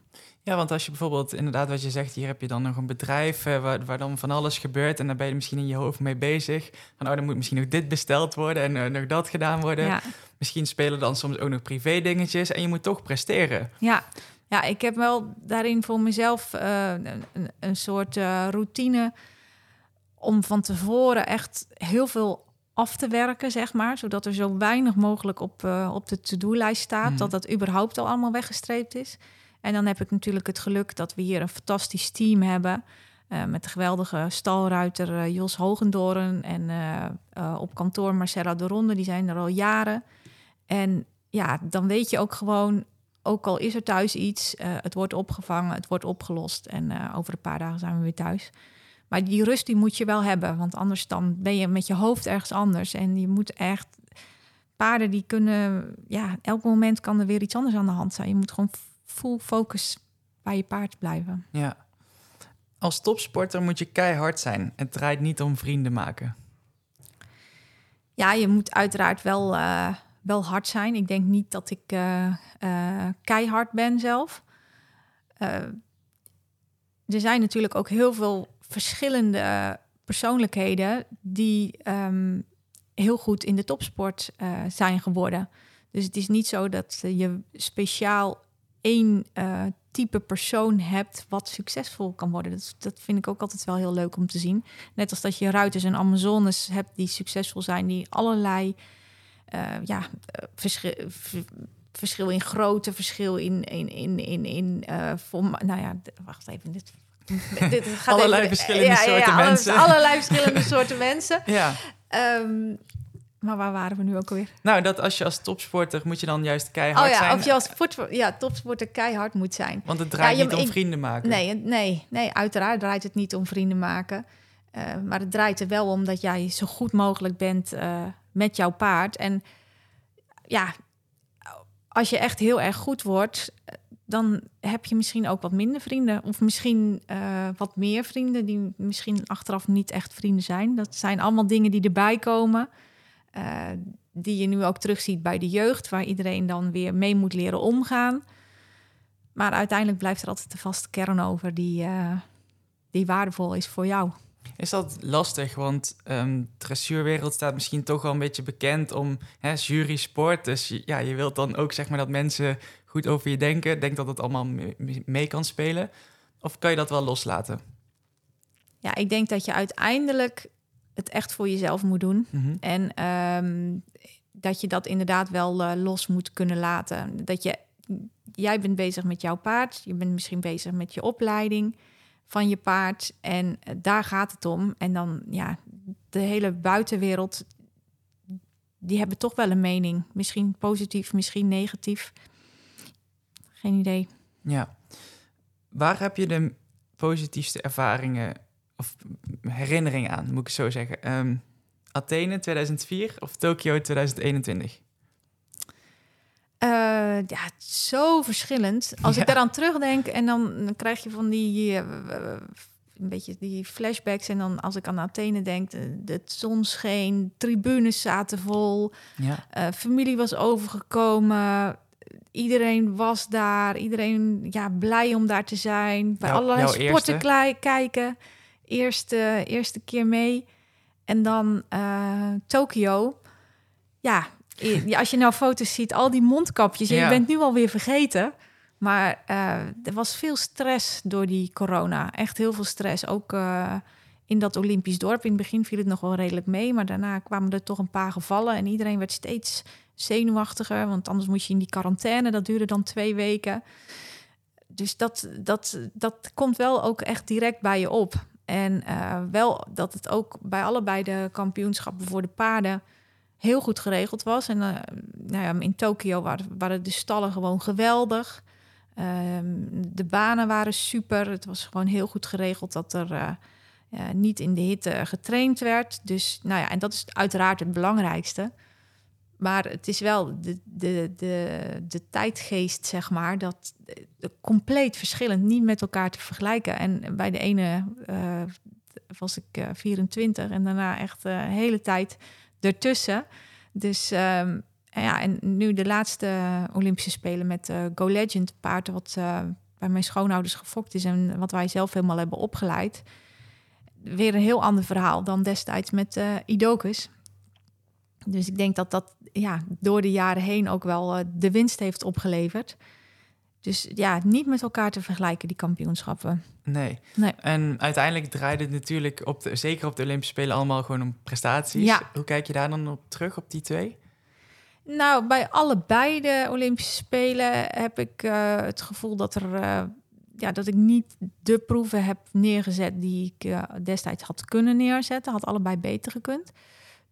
Ja, want als je bijvoorbeeld inderdaad wat je zegt, hier heb je dan nog een bedrijf waar, waar, dan van alles gebeurt en daar ben je misschien in je hoofd mee bezig. Van oh, dan moet misschien nog dit besteld worden en uh, nog dat gedaan worden. Ja. Misschien spelen dan soms ook nog privé dingetjes en je moet toch presteren. Ja, ja ik heb wel daarin voor mezelf een, een, een, soort routine om van tevoren echt heel veel af te werken, zeg maar. Zodat er zo weinig mogelijk op, uh, op de to-do-lijst staat. Mm. Dat dat überhaupt al allemaal weggestreept is. En dan heb ik natuurlijk het geluk dat we hier een fantastisch team hebben. Uh, met de geweldige stalruiter uh, Jos Hogendoren. En op kantoor Marcella de Ronde. Die zijn er al jaren. En ja, dan weet je ook gewoon... Ook al is er thuis iets, het wordt opgevangen, het wordt opgelost. En over een paar dagen zijn we weer thuis. Maar die rust die moet je wel hebben, want anders dan ben je met je hoofd ergens anders. En je moet echt paarden die kunnen, ja, elk moment kan er weer iets anders aan de hand zijn. Je moet gewoon full focus bij je paard blijven. Ja. Als topsporter moet je keihard zijn. Het draait niet om vrienden maken. Ja, je moet uiteraard wel, uh, wel hard zijn. Ik denk niet dat ik uh, uh, keihard ben zelf. er zijn natuurlijk ook heel veel verschillende persoonlijkheden die um, heel goed in de topsport zijn geworden. Dus het is niet zo dat je speciaal één type persoon hebt wat succesvol kan worden. Dat, vind ik ook altijd wel heel leuk om te zien. Net als dat je ruiters en amazones hebt die succesvol zijn, die allerlei ja, verschil, verschil in grootte, verschil in in in in, in vorm. Nou ja, wacht even, dit dit gaat allerlei even, verschillende ja, soorten ja, mensen. Allerlei verschillende soorten mensen. Ja. Um, maar waar waren we nu ook alweer? Nou, dat als je als topsporter moet je dan juist keihard oh, ja, zijn. Of je als ja, topsporter keihard moet zijn. Want het draait niet om vrienden maken. Nee, nee, nee, uiteraard draait het niet om vrienden maken. Uh, maar het draait er wel om dat jij zo goed mogelijk bent uh, met jouw paard. En ja, als je echt heel erg goed wordt, dan heb je misschien ook wat minder vrienden. Of misschien uh, wat meer vrienden die misschien achteraf niet echt vrienden zijn. Dat zijn allemaal dingen die erbij komen. Uh, die je nu ook terugziet bij de jeugd, waar iedereen dan weer mee moet leren omgaan. Maar uiteindelijk blijft er altijd de vaste kern over die, uh, die waardevol is voor jou. Is dat lastig? Want um, de dressuurwereld staat misschien toch wel een beetje bekend om hè, jury sport. Dus ja, je wilt dan ook zeg maar dat mensen goed over je denken. Denk dat het allemaal mee, mee kan spelen. Of kan je dat wel loslaten? Ja, ik denk dat je uiteindelijk het echt voor jezelf moet doen. Mhm. En um, dat je dat inderdaad wel uh, los moet kunnen laten. Dat je, jij bent bezig met jouw paard. Je bent misschien bezig met je opleiding van je paard. En uh, daar gaat het om. En dan, ja, de hele buitenwereld, die hebben toch wel een mening. Misschien positief, misschien negatief. Geen idee. Ja. Waar heb je de positiefste ervaringen of herinneringen aan, moet ik zo zeggen? Ehm, Athene 2004 of Tokio 2021? Uh, ja, zo verschillend. Als Ja. ik daaraan terugdenk en dan, dan krijg je van die eh, een beetje die flashbacks. En dan als ik aan Athene denk, de, de zon scheen, tribunes zaten vol, Ja. eh, familie was overgekomen. Iedereen was daar. Iedereen ja, blij om daar te zijn. Bij allerlei sporten eerste? kijken. Eerste, eerste keer mee. En dan eh Tokio. Ja, als je nou foto's ziet, al die mondkapjes. Ja. Je bent nu alweer vergeten. Maar eh, er was veel stress door die corona. Echt heel veel stress. Ook eh, in dat Olympisch dorp. In het begin viel het nog wel redelijk mee. Maar daarna kwamen er toch een paar gevallen. En iedereen werd steeds zenuwachtiger. Want anders moest je in die quarantaine. Dat duurde dan twee weken. Dus dat, dat, dat komt wel ook echt direct bij je op. En eh, wel dat het ook bij allebei de kampioenschappen voor de paarden heel goed geregeld was. En eh, nou ja, in Tokio waren, de stallen gewoon geweldig. Ehm, de banen waren super. Het was gewoon heel goed geregeld dat er eh, niet in de hitte getraind werd. Dus nou ja, en dat is uiteraard het belangrijkste. Maar het is wel de, de, de, de tijdgeest, zeg maar, dat eh, compleet verschillend, niet met elkaar te vergelijken. En bij de ene was ik eh, 24 en daarna echt de hele tijd ertussen. Dus ehm, ja, en nu de laatste Olympische Spelen met eh Go Legend paard, wat eh, bij mijn schoonouders gefokt is en wat wij zelf helemaal hebben opgeleid. Weer een heel ander verhaal dan destijds met eh Idocus. Dus ik denk dat dat ja, door de jaren heen ook wel eh, de winst heeft opgeleverd. Dus ja, niet met elkaar te vergelijken, die kampioenschappen. Nee. Nee. En uiteindelijk draaide het natuurlijk, op de, zeker op de Olympische Spelen, allemaal gewoon om prestaties. Ja. Hoe kijk je daar dan op terug, op die twee? Nou, bij allebei de Olympische Spelen heb ik eh, het gevoel dat, er, eh, ja, dat ik niet de proeven heb neergezet die ik eh, destijds had kunnen neerzetten. Had allebei beter gekund.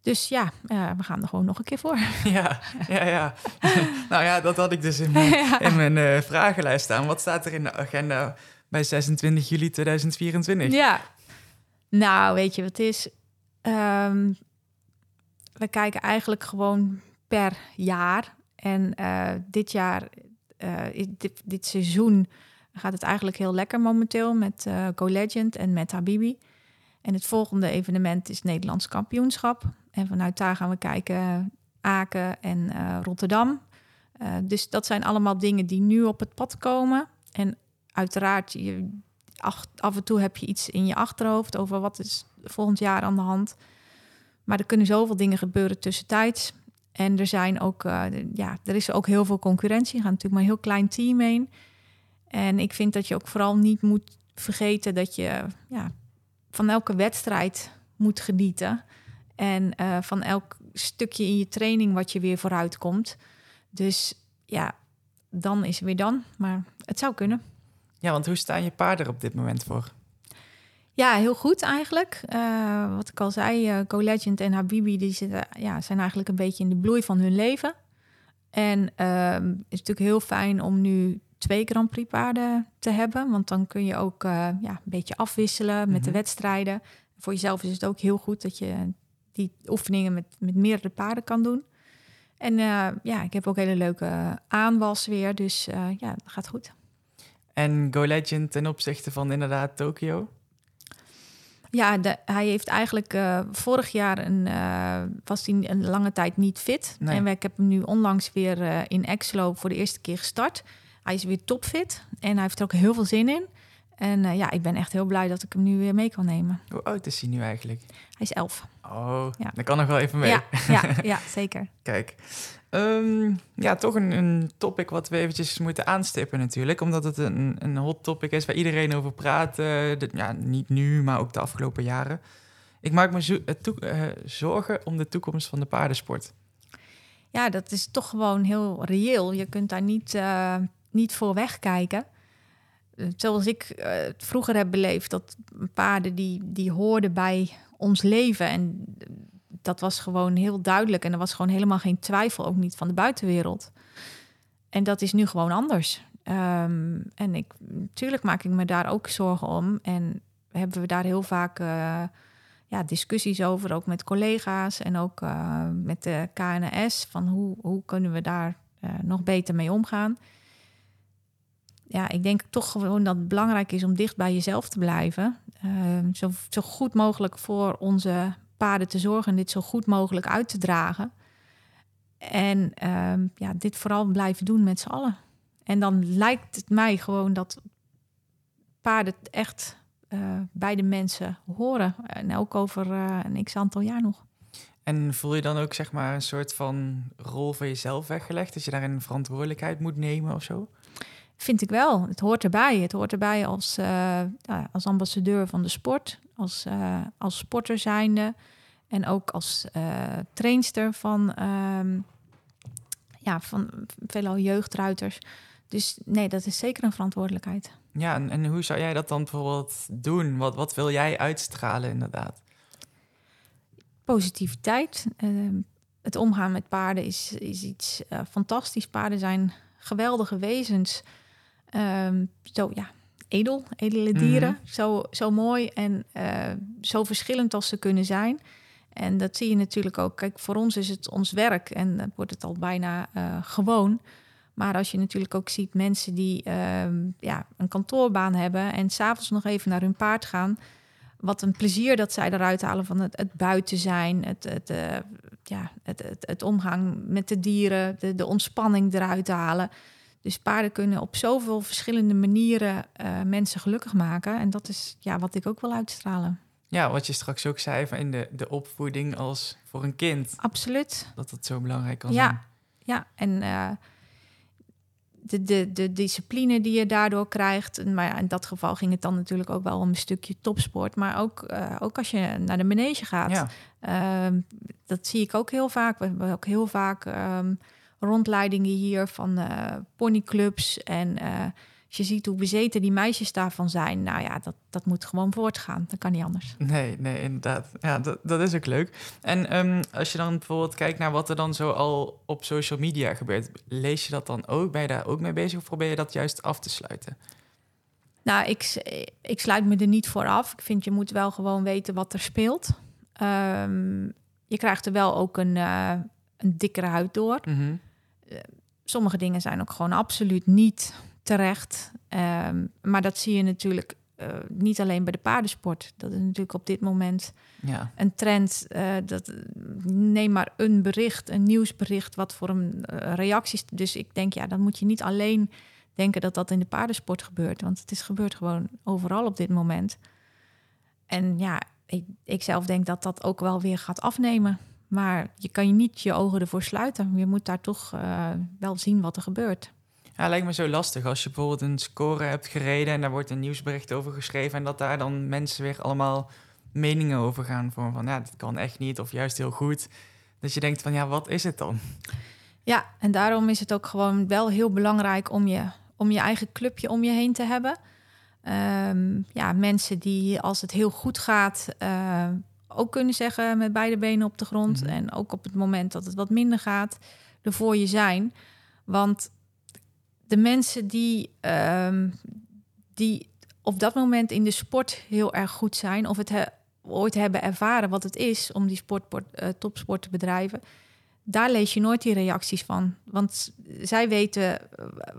Dus ja, we gaan er gewoon nog een keer voor. Ja, ja, ja. nou ja, dat had ik dus in mijn, Ja. in mijn vragenlijst staan. Wat staat er in de agenda bij 26 juli 2024? Ja. Nou, weet je wat is? Ehm, we kijken eigenlijk gewoon per jaar. En eh, dit jaar, is dit, dit seizoen, gaat het eigenlijk heel lekker momenteel met eh Go Legend en met Habibi. En het volgende evenement is Nederlands kampioenschap. En vanuit daar gaan we kijken Aken en Rotterdam. Dus dat zijn allemaal dingen die nu op het pad komen. En uiteraard, je, af en toe heb je iets in je achterhoofd over wat is volgend jaar aan de hand. Maar er kunnen zoveel dingen gebeuren tussentijds. En er zijn ook, eh, ja, er is ook heel veel concurrentie. Er gaat natuurlijk maar een heel klein team heen. En ik vind dat je ook vooral niet moet vergeten dat je ja, van elke wedstrijd moet genieten. En eh, van elk stukje in je training wat je weer vooruit komt. Dus ja, dan is weer dan. Maar het zou kunnen. Ja, want hoe staan je paarden er op dit moment voor? Ja, heel goed eigenlijk. Eh, wat ik al zei, eh Go Legend en Habibi die zitten, ja, zijn eigenlijk een beetje in de bloei van hun leven. En ehm, het is natuurlijk heel fijn om nu twee Grand Prix paarden te hebben. Want dan kun je ook eh, ja, een beetje afwisselen met de Mhm. wedstrijden. Voor jezelf is het ook heel goed dat je die oefeningen met, met meerdere paarden kan doen. En eh, ja, ik heb ook hele leuke aanwas weer. Dus eh, ja, dat gaat goed. En Go Legend ten opzichte van inderdaad Tokio? Ja, de, hij heeft eigenlijk eh, vorig jaar een, eh, was hij een lange tijd niet fit. Nee. En ik heb hem nu onlangs weer eh, in Exlo voor de eerste keer gestart. Hij is weer topfit en hij heeft er ook heel veel zin in. En ja, ik ben echt heel blij dat ik hem nu weer mee kan nemen. Hoe oud is hij nu eigenlijk? Hij is elf. Oh, Ja. dat kan nog wel even mee. Ja, ja, ja, zeker. Kijk, Ehm, ja, toch een, een topic wat we eventjes moeten aanstippen natuurlijk. Omdat het een, een hot topic is waar iedereen over praat. eh, ja, niet nu, maar ook de afgelopen jaren. Ik maak me eh, eh, zorgen om de toekomst van de paardensport. Ja, dat is toch gewoon heel reëel. Je kunt daar niet, niet voor wegkijken. Zoals ik het vroeger heb beleefd, dat paarden die, die hoorden bij ons leven. En dat was gewoon heel duidelijk. En er was gewoon helemaal geen twijfel, ook niet van de buitenwereld. En dat is nu gewoon anders. Ehm, en ik, natuurlijk maak ik me daar ook zorgen om. En hebben we daar heel vaak eh, ja, discussies over, ook met collega's en ook eh, met de KNS. Van hoe, hoe kunnen we daar eh, nog beter mee omgaan? Ja, ik denk toch gewoon dat het belangrijk is om dicht bij jezelf te blijven. Ehm, zo, zo goed mogelijk voor onze paarden te zorgen en dit zo goed mogelijk uit te dragen. En ehm, ja, dit vooral blijven doen met z'n allen. En dan lijkt het mij gewoon dat paarden echt uh, bij de mensen horen. En ook over een x aantal jaar nog. En voel je dan ook zeg maar een soort van rol van jezelf weggelegd? Dat je daarin verantwoordelijkheid moet nemen of zo? Vind ik wel. Het hoort erbij. Het hoort erbij als, uh, als ambassadeur van de sport, als, als sporter zijnde en ook als trainster van, um, ja, van veelal jeugdruiters. Dus nee, dat is zeker een verantwoordelijkheid. Ja, en, en hoe zou jij dat dan bijvoorbeeld doen? Wat, wat wil jij uitstralen inderdaad? Positiviteit. Uh, het omgaan met paarden is, is iets uh, fantastisch. Paarden zijn geweldige wezens. Uh, zo ja, edel, edele dieren. Mm -hmm. zo, zo mooi en uh, zo verschillend als ze kunnen zijn. En dat zie je natuurlijk ook. Kijk, voor ons is het ons werk en dan wordt het al bijna uh, gewoon. Maar als je natuurlijk ook ziet mensen die uh, ja, een kantoorbaan hebben en s'avonds nog even naar hun paard gaan. Wat een plezier dat zij eruit halen van het, het buiten zijn, het, het, uh, ja, het, het, het, omgang met de dieren, de, de ontspanning eruit halen. Dus paarden kunnen op zoveel verschillende manieren uh, mensen gelukkig maken. En dat is ja, wat ik ook wil uitstralen. Ja, wat je straks ook zei van in de, de opvoeding als voor een kind. Absoluut. Dat dat zo belangrijk kan ja. zijn. Ja, en uh, de, de, de discipline die je daardoor krijgt. Maar ja, in dat geval ging het dan natuurlijk ook wel om een stukje topsport. Maar ook, uh, ook als je naar de manege gaat. Ja. Uh, dat zie ik ook heel vaak. We hebben ook heel vaak um, rondleidingen hier van uh, ponyclubs. En als je ziet hoe bezeten die meisjes daarvan zijn, nou ja, dat, dat moet gewoon voortgaan. Dat kan niet anders. Nee, nee, inderdaad. Ja, dat, dat is ook leuk. En um, als je dan bijvoorbeeld kijkt naar wat er dan zo al op social media gebeurt, lees je dat dan ook? Ben je daar ook mee bezig of probeer je dat juist af te sluiten? Nou, ik, ik sluit me er niet voor af. Ik vind je moet wel gewoon weten wat er speelt. Um, je krijgt er wel ook een, uh, een dikkere huid door. Mm -hmm. Uh, sommige dingen zijn ook gewoon absoluut niet terecht. Um, maar dat zie je natuurlijk uh, niet alleen bij de paardensport. Dat is natuurlijk op dit moment ja. een trend. Uh, dat, neem maar een bericht, een nieuwsbericht, wat voor een uh, reacties. Dus ik denk, ja, dan moet je niet alleen denken dat dat in de paardensport gebeurt. Want het is gebeurd gewoon overal op dit moment. En ja, ik, ik zelf denk dat dat ook wel weer gaat afnemen. Maar je kan je niet je ogen ervoor sluiten. Je moet daar toch uh, wel zien wat er gebeurt. Ja, lijkt me zo lastig als je bijvoorbeeld een score hebt gereden en daar wordt een nieuwsbericht over geschreven en dat daar dan mensen weer allemaal meningen over gaan van, van ja, dit kan echt niet of juist heel goed. Dat je denkt van ja, wat is het dan? Ja, en daarom is het ook gewoon wel heel belangrijk om je, om je eigen clubje om je heen te hebben. Um, ja, mensen die als het heel goed gaat uh, ook kunnen zeggen met beide benen op de grond. Mhm. En ook op het moment dat het wat minder gaat, er voor je zijn. Want de mensen die, um, die op dat moment in de sport heel erg goed zijn, of het he, ooit hebben ervaren wat het is om die sport, uh, topsport te bedrijven, daar lees je nooit die reacties van. Want zij weten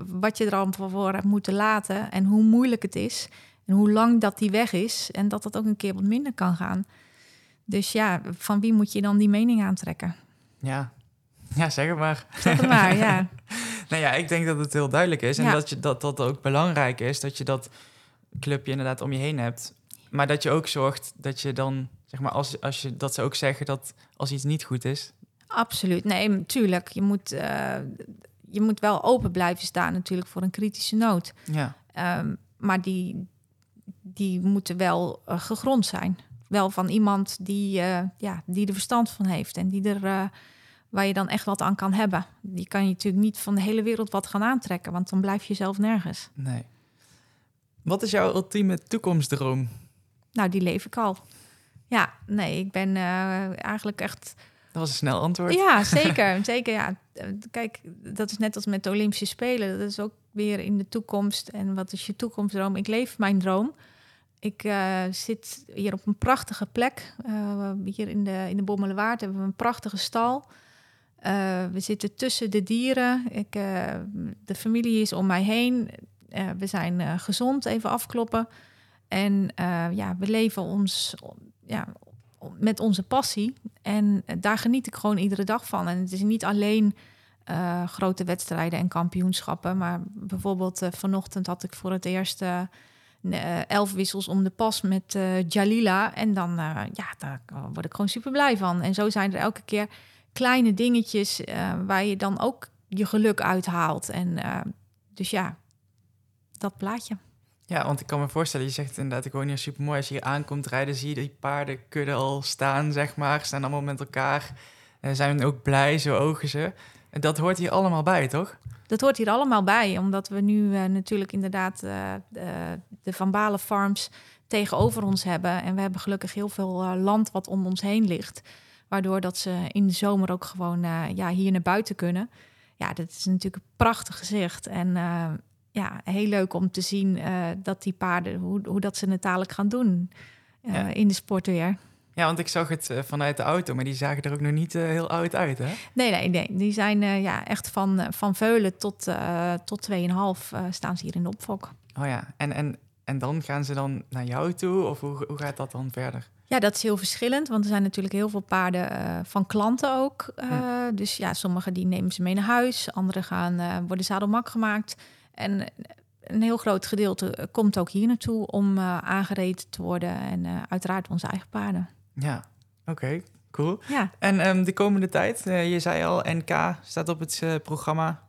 wat je er al voor hebt moeten laten en hoe moeilijk het is en hoe lang dat die weg is en dat dat ook een keer wat minder kan gaan. Dus ja, van wie moet je dan die mening aantrekken? Ja, ja zeg het maar. Zeg het maar, ja. nou ja, ik denk dat het heel duidelijk is. En Ja. dat, je, dat dat ook belangrijk is. Dat je dat clubje inderdaad om je heen hebt. Maar dat je ook zorgt dat je dan, zeg maar, als, als je, dat ze ook zeggen dat als iets niet goed is. Absoluut. Nee, natuurlijk. Je moet, uh, je moet wel open blijven staan natuurlijk voor een kritische noot. Ja, Um, maar die, die moeten wel uh, gegrond zijn. Wel van iemand die, uh, ja, die er verstand van heeft en die er, uh, waar je dan echt wat aan kan hebben. Die kan je natuurlijk niet van de hele wereld wat gaan aantrekken, want dan blijf je zelf nergens. nee. Wat is jouw ultieme toekomstdroom? Nou, die leef ik al. Ja, nee, ik ben eh, eigenlijk echt Dat was een snel antwoord. Ja, zeker. zeker ja. Eh, Kijk, dat is net als met de Olympische Spelen. Dat is ook weer in de toekomst. En wat is je toekomstdroom? Ik leef mijn droom. Ik eh, zit hier op een prachtige plek. Eh, hier in de, in de Bommelerwaard hebben we een prachtige stal. Eh, we zitten tussen de dieren. Ik, de familie is om mij heen. We zijn gezond, even afkloppen. En ja, we leven ons ja, met onze passie. En daar geniet ik gewoon iedere dag van. En het is niet alleen grote wedstrijden en kampioenschappen. Maar bijvoorbeeld vanochtend had ik voor het eerst n- eh, elf wissels om de pas met eh, Jalila. En dan eh, ja, daar word ik gewoon super blij van. En zo zijn er elke keer kleine dingetjes waar je dan ook je geluk uithaalt. En dus ja, dat plaatje. Ja, want ik kan me voorstellen, je zegt inderdaad, ik woon hier super mooi. Als je hier aankomt rijden, zie je die paardenkudde al staan, zeg maar. Staan allemaal met elkaar. En zijn ook blij, zo ogen ze. En dat hoort hier allemaal bij, toch? Dat hoort hier allemaal bij, omdat we nu eh, natuurlijk inderdaad eh, de, de Van Balen Farms tegenover ons hebben. En we hebben gelukkig heel veel eh, land wat om ons heen ligt. Waardoor dat ze in de zomer ook gewoon ja, hier naar buiten kunnen. Ja, dat is natuurlijk een prachtig gezicht. En ja, heel leuk om te zien dat die paarden, hoe, hoe dat ze het dadelijk gaan doen Ja. in de sport weer. Ja, want ik zag het eh, vanuit de auto, maar die zagen er ook nog niet eh, heel oud uit, hè? Nee, nee, nee. Die zijn eh, ja, echt van, van veulen tot, tot 2,5 eh, staan ze hier in de opfok. Oh ja, en, en, en dan gaan ze dan naar jou toe? Of hoe, hoe gaat dat dan verder? Ja, dat is heel verschillend, want er zijn natuurlijk heel veel paarden van klanten ook. Dus ja, sommige die nemen ze mee naar huis, andere gaan, eh, worden zadelmak gemaakt. En een heel groot gedeelte komt ook hier naartoe om aangereden te worden. En uiteraard onze eigen paarden. Ja, oké, cool. Ja, En ehm, de komende tijd, eh, je zei al, NK staat op het eh, programma.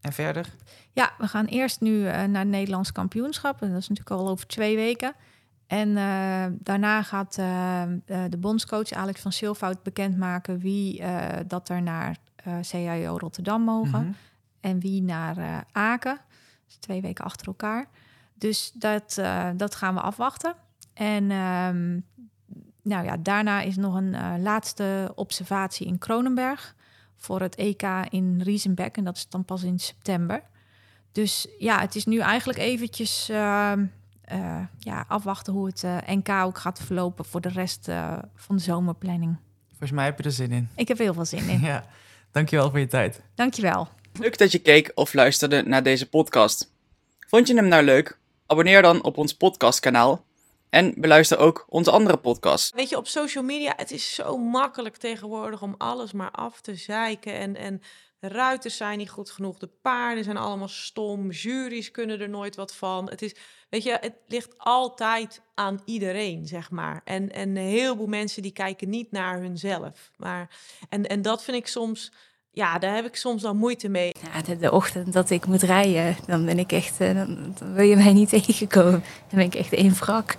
En verder? ja we gaan eerst nu eh, naar het Nederlands kampioenschap. En dat is natuurlijk al over twee weken. En daarna gaat eh, eh, de bondscoach Alex van Silvoud bekendmaken wie dat er naar CIO Rotterdam mogen. Mhm. en wie naar Aken. Dus twee weken achter elkaar. Dus dat, dat gaan we afwachten. En ehm, nou ja, daarna is nog een eh, laatste observatie in Kronenberg voor het EK in Riesenbeck. En dat is dan pas in september. Dus ja, het is nu eigenlijk eventjes ehm, eh, ja, afwachten hoe het eh, NK ook gaat verlopen voor de rest eh, van de zomerplanning. Volgens mij heb je er zin in. Ik heb heel veel zin in. Ja, dankjewel voor je tijd. Dankjewel. Leuk dat je keek of luisterde naar deze podcast. Vond je hem nou leuk? Abonneer dan op ons podcastkanaal en beluister ook onze andere podcasts. Weet je, op social media, het is zo makkelijk tegenwoordig om alles maar af te zeiken. En, en de ruiters zijn niet goed genoeg, de paarden zijn allemaal stom, juries kunnen er nooit wat van. Het is, weet je, het ligt altijd aan iedereen, zeg maar. En, en een heleboel mensen die kijken niet naar hunzelf. Maar, en, en dat vind ik soms, ja, daar heb ik soms dan moeite mee. Ja, de, de ochtend dat ik moet rijden, dan ben ik echt, eh, dan, dan wil je mij niet tegenkomen. Dan ben ik echt één wrak.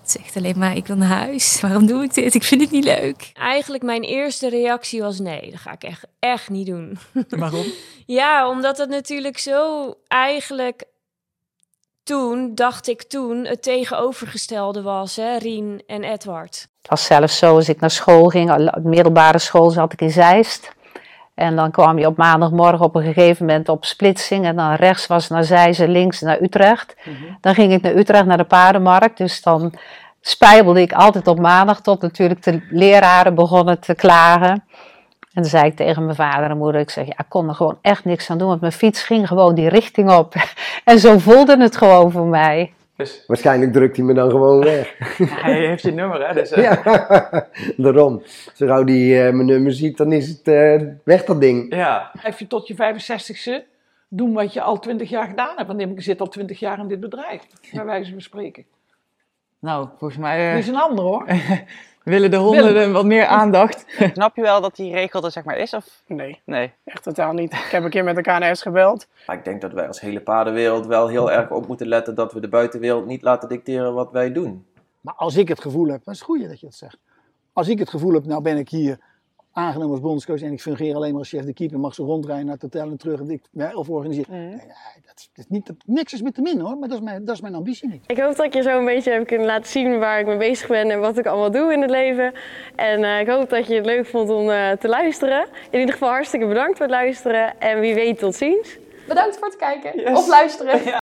Het zegt alleen maar, ik wil naar huis. Waarom doe ik dit? Ik vind het niet leuk. Eigenlijk mijn eerste reactie was nee, dat ga ik echt, echt niet doen. Waarom? Ja, omdat het natuurlijk zo eigenlijk toen, dacht ik toen, het tegenovergestelde was, hè, Rien en Edward. Het was zelfs zo, als ik naar school ging, al- middelbare school zat ik in Zeist. En dan kwam je op maandagmorgen op een gegeven moment op splitsing. En dan rechts was naar Zeist en links naar Utrecht. Dan ging ik naar Utrecht, naar de paardenmarkt. Dus dan spijbelde ik altijd op maandag tot natuurlijk de leraren begonnen te klagen. En dan zei ik tegen mijn vader en moeder, ik zeg, ja, ik kon er gewoon echt niks aan doen. Want mijn fiets ging gewoon die richting op. En zo voelde het gewoon voor mij. Dus Waarschijnlijk drukt hij me dan gewoon weg. hij heeft je nummer, hè? Dus, eh, Ja, daarom. Zo gauw die eh, mijn nummer ziet, dan is het eh, weg dat ding. ja. Je tot je 65ste doen wat je al 20 jaar gedaan hebt. Want ik zit al 20 jaar in dit bedrijf, bij wijze van spreken. Nou, volgens mij eh, Dit is een ander hoor. willen de honden Willem. wat meer aandacht. Snap je wel dat die regel er zeg maar is? Of Nee, nee? echt totaal niet. Ik heb een keer met de KNS gebeld. Maar ik denk dat wij als hele paardenwereld wel heel erg op moeten letten dat we de buitenwereld niet laten dicteren wat wij doen. Maar als ik het gevoel heb, dat is goed dat je dat zegt. Als ik het gevoel heb, nou ben ik hier aangenomen als bondscoach en ik fungeer alleen maar als chef de keeper, mag zo rondrijden naar het hotel en terug en ik ja, of organiseer. Nee, nee, dat, is- dat is niet, dat, niks is met te min hoor, maar dat is mijn, dat is mijn ambitie niet. Ik hoop dat ik je zo een beetje heb kunnen laten zien waar ik mee bezig ben en wat ik allemaal doe in het leven. En eh, ik hoop dat je het leuk vond om eh, te luisteren. In ieder geval hartstikke bedankt voor het luisteren en wie weet tot ziens. Bedankt voor het kijken of luisteren.